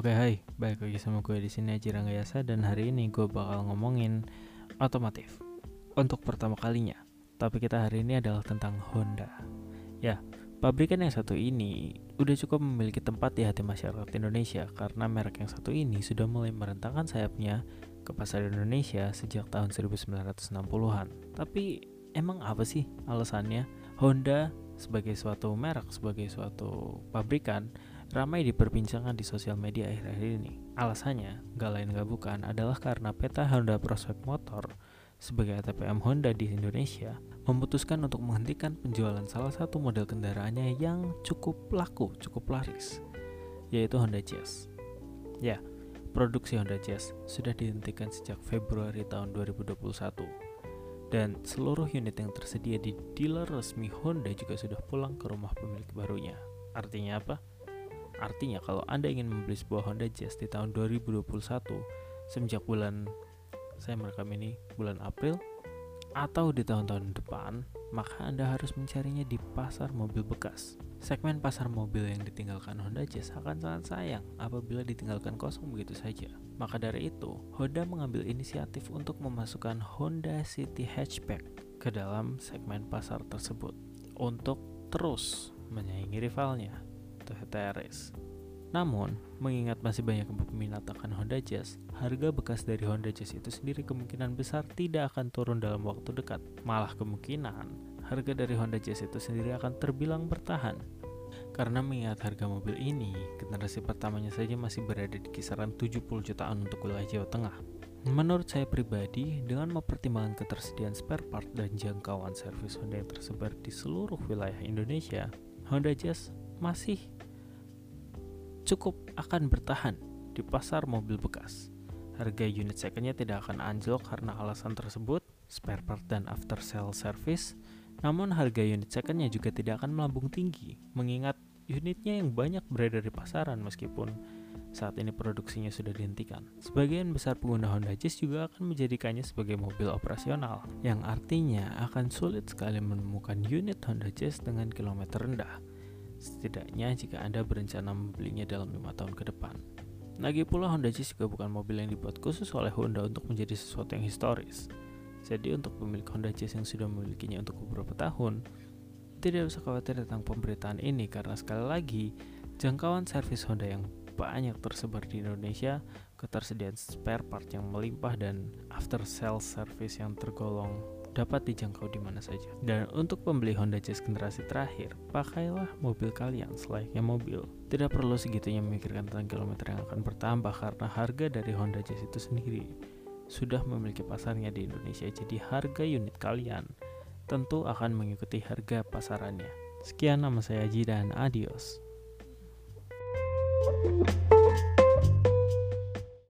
Oke, hai, balik lagi sama gue di sini Aji Ranggayasa dan hari ini gue bakal ngomongin otomotif untuk pertama kalinya. Tapi kita hari ini adalah tentang Honda. Ya, pabrikan yang satu ini udah cukup memiliki tempat di hati masyarakat Indonesia karena merek yang satu ini sudah mulai merentangkan sayapnya ke pasar Indonesia sejak tahun 1960-an. Tapi emang apa sih alasannya? Honda sebagai suatu merek, sebagai suatu pabrikan ramai diperbincangkan di sosial media akhir-akhir ini. Alasannya, gak lain gak bukan, adalah karena peta Honda Prospect Motor sebagai ATPM Honda di Indonesia memutuskan untuk menghentikan penjualan salah satu model kendaraannya yang cukup laku, cukup laris, yaitu Honda Jazz. Ya, produksi Honda Jazz sudah dihentikan sejak Februari tahun 2021 dan seluruh unit yang tersedia di dealer resmi Honda juga sudah pulang ke rumah pemilik barunya. Artinya apa? Artinya kalau Anda ingin membeli sebuah Honda Jazz di tahun 2021 semenjak bulan saya merekam ini bulan April atau di tahun-tahun depan, maka Anda harus mencarinya di pasar mobil bekas. Segmen pasar mobil yang ditinggalkan Honda Jazz akan sangat sayang apabila ditinggalkan kosong begitu saja. Maka dari itu, Honda mengambil inisiatif untuk memasukkan Honda City Hatchback ke dalam segmen pasar tersebut untuk terus menyaingi rivalnya Toyota Yaris. Namun, mengingat masih banyak peminat akan Honda Jazz, harga bekas dari Honda Jazz itu sendiri kemungkinan besar tidak akan turun dalam waktu dekat. Malah kemungkinan, harga dari Honda Jazz itu sendiri akan terbilang bertahan. Karena mengingat harga mobil ini, generasi pertamanya saja masih berada di kisaran 70 jutaan untuk wilayah Jawa Tengah. Menurut saya pribadi, dengan mempertimbangkan ketersediaan spare part dan jangkauan servis Honda yang tersebar di seluruh wilayah Indonesia, Honda Jazz masih cukup akan bertahan di pasar mobil bekas. Harga unit secondnya tidak akan anjlok karena alasan tersebut, spare part dan after sale service. Namun harga unit secondnya juga tidak akan melambung tinggi, mengingat unitnya yang banyak beredar di pasaran meskipun saat ini produksinya sudah dihentikan. Sebagian besar pengguna Honda Jazz juga akan menjadikannya sebagai mobil operasional, yang artinya akan sulit sekali menemukan unit Honda Jazz dengan kilometer rendah setidaknya jika Anda berencana membelinya dalam lima tahun ke depan. Lagi pula Honda Jazz juga bukan mobil yang dibuat khusus oleh Honda untuk menjadi sesuatu yang historis. Jadi untuk pemilik Honda Jazz yang sudah memilikinya untuk beberapa tahun, tidak usah khawatir tentang pemberitaan ini karena sekali lagi jangkauan servis Honda yang banyak tersebar di Indonesia, ketersediaan spare part yang melimpah dan after sales service yang tergolong dapat dijangkau di mana saja. Dan untuk pembeli Honda Jazz generasi terakhir, pakailah mobil kalian selayaknya mobil. Tidak perlu segitunya memikirkan tentang kilometer yang akan bertambah karena harga dari Honda Jazz itu sendiri sudah memiliki pasarnya di Indonesia. Jadi harga unit kalian tentu akan mengikuti harga pasarannya. Sekian nama saya Ji dan adios. Música